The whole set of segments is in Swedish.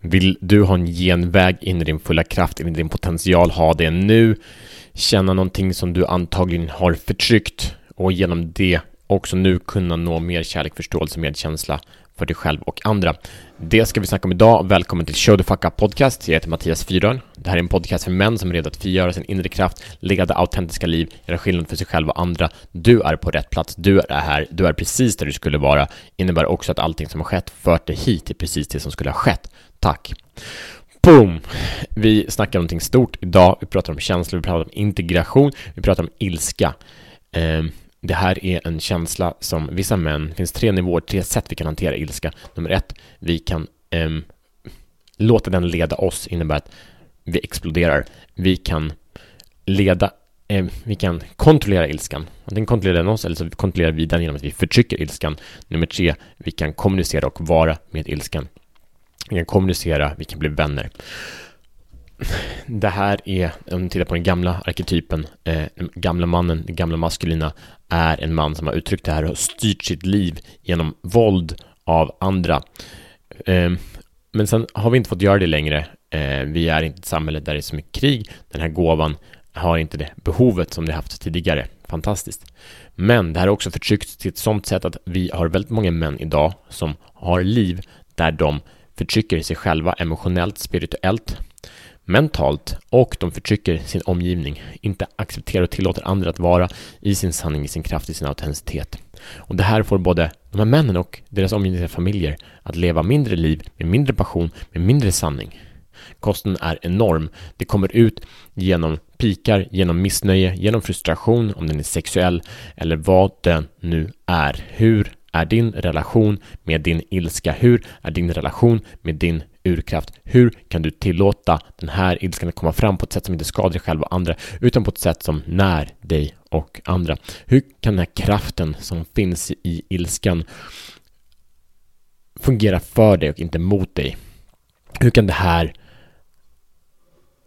Vill du ha en genväg in i din fulla kraft, in i din potential, ha det nu. Känna någonting som du antagligen har förtryckt och genom det också nu kunna nå mer kärlek, förståelse, medkänsla för dig själv och andra. Det ska vi snacka om idag. Välkommen till Show the Fuck Up Podcast. Jag heter Mattias Fyrön. Det här är en podcast för män som är redo att frigöra sin inre kraft, leva det autentiska liv, göra skillnad för sig själv och andra. Du är på rätt plats, du är här, du är precis där du skulle vara. Innebär också att allting som har skett fört dig hit till precis det som skulle ha skett. Tack! Boom! Vi snackar om någonting stort idag. Vi pratar om känslor, vi pratar om integration, vi pratar om ilska. Ehm, det här är en känsla som vissa män, det finns tre nivåer, tre sätt vi kan hantera ilska. Nummer ett, vi kan ehm, låta den leda oss, innebär att vi exploderar. Vi kan leda, eh, vi kan kontrollera ilskan. Antingen kontrollerar den oss eller så kontrollerar vi den genom att vi förtrycker ilskan. Nummer tre, vi kan kommunicera och vara med ilskan. Vi kan kommunicera, vi kan bli vänner det här är, om ni tittar på den gamla arketypen, eh, den gamla mannen, den gamla maskulina, är en man som har uttryckt det här och styrt sitt liv genom våld av andra. Eh, men sen har vi inte fått göra det längre. Eh, vi är inte ett samhälle där det är så mycket krig. Den här gåvan har inte det behovet som det haft tidigare. Fantastiskt. Men det här är också förtryckt till ett sådant sätt att vi har väldigt många män idag som har liv där de förtrycker sig själva emotionellt, spirituellt, mentalt och de förtrycker sin omgivning, inte accepterar och tillåter andra att vara i sin sanning, i sin kraft, i sin autenticitet. Och det här får både de här männen och deras omgivande familjer att leva mindre liv med mindre passion, med mindre sanning. Kosten är enorm. Det kommer ut genom pikar, genom missnöje, genom frustration, om den är sexuell eller vad den nu är. Hur är din relation med din ilska? Hur är din relation med din urkraft? Hur kan du tillåta den här ilskan att komma fram på ett sätt som inte skadar dig själv och andra, utan på ett sätt som när dig och andra? Hur kan den här kraften som finns i ilskan fungera för dig och inte mot dig? Hur kan det här,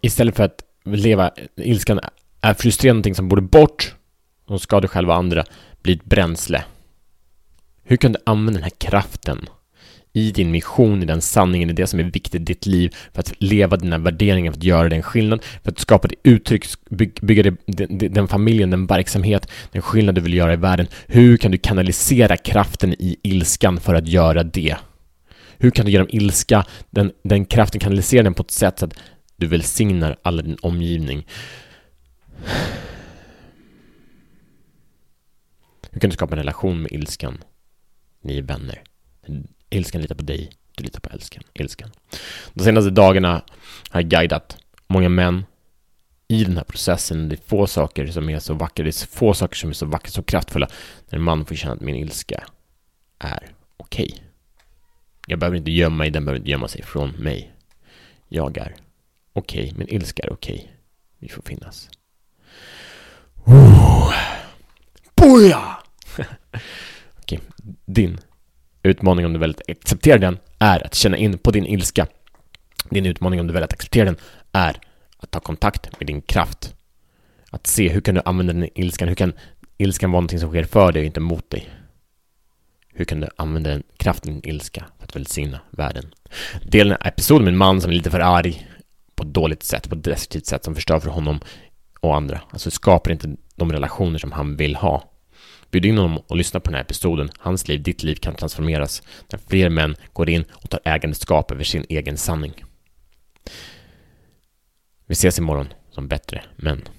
istället för att leva ilskan, är frustrerande någonting som borde bort, som skadar dig själv och andra, bli ett bränsle? Hur kan du använda den här kraften i din mission, i den sanningen, i det som är viktigt i ditt liv, för att leva dina värderingar, för att göra den skillnad, för att skapa det uttryck, bygga det, den, den familjen, den verksamhet, den skillnad du vill göra i världen. Hur kan du kanalisera kraften i ilskan för att göra det? Hur kan du genom ilska, den, den kraften kanalisera den på ett sätt så att du välsignar alla din omgivning? Hur kan du skapa en relation med ilskan? Ni är vänner. Ilskan litar på dig, du litar på älskan, ilskan. De senaste dagarna har jag guidat många män i den här processen. Det är få saker som är så vackra, det är få saker som är så vackra, så kraftfulla. När en man får känna att min ilska är okej. Okay. Jag behöver inte gömma mig, den behöver inte gömma sig från mig. Jag är okej, okay, min ilska är okej. Okay. Vi får finnas. Oh. Boja! okej, din utmaning om du väljer att acceptera den är att känna in på din ilska. Din utmaning om du väljer att acceptera den är att ta kontakt med din kraft. Att se hur kan du använda den ilskan? Hur kan ilskan vara någonting som sker för dig och inte mot dig? Hur kan du använda den kraften, din ilska, för att välsigna världen? Dela den här episoden med en man som är lite för arg på ett dåligt sätt, på ett destruktivt sätt som förstör för honom och andra. Alltså skapar inte de relationer som han vill ha. Bjud in honom och lyssna på den här episoden. Hans liv, ditt liv kan transformeras när fler män går in och tar ägandeskap över sin egen sanning. Vi ses imorgon som bättre män.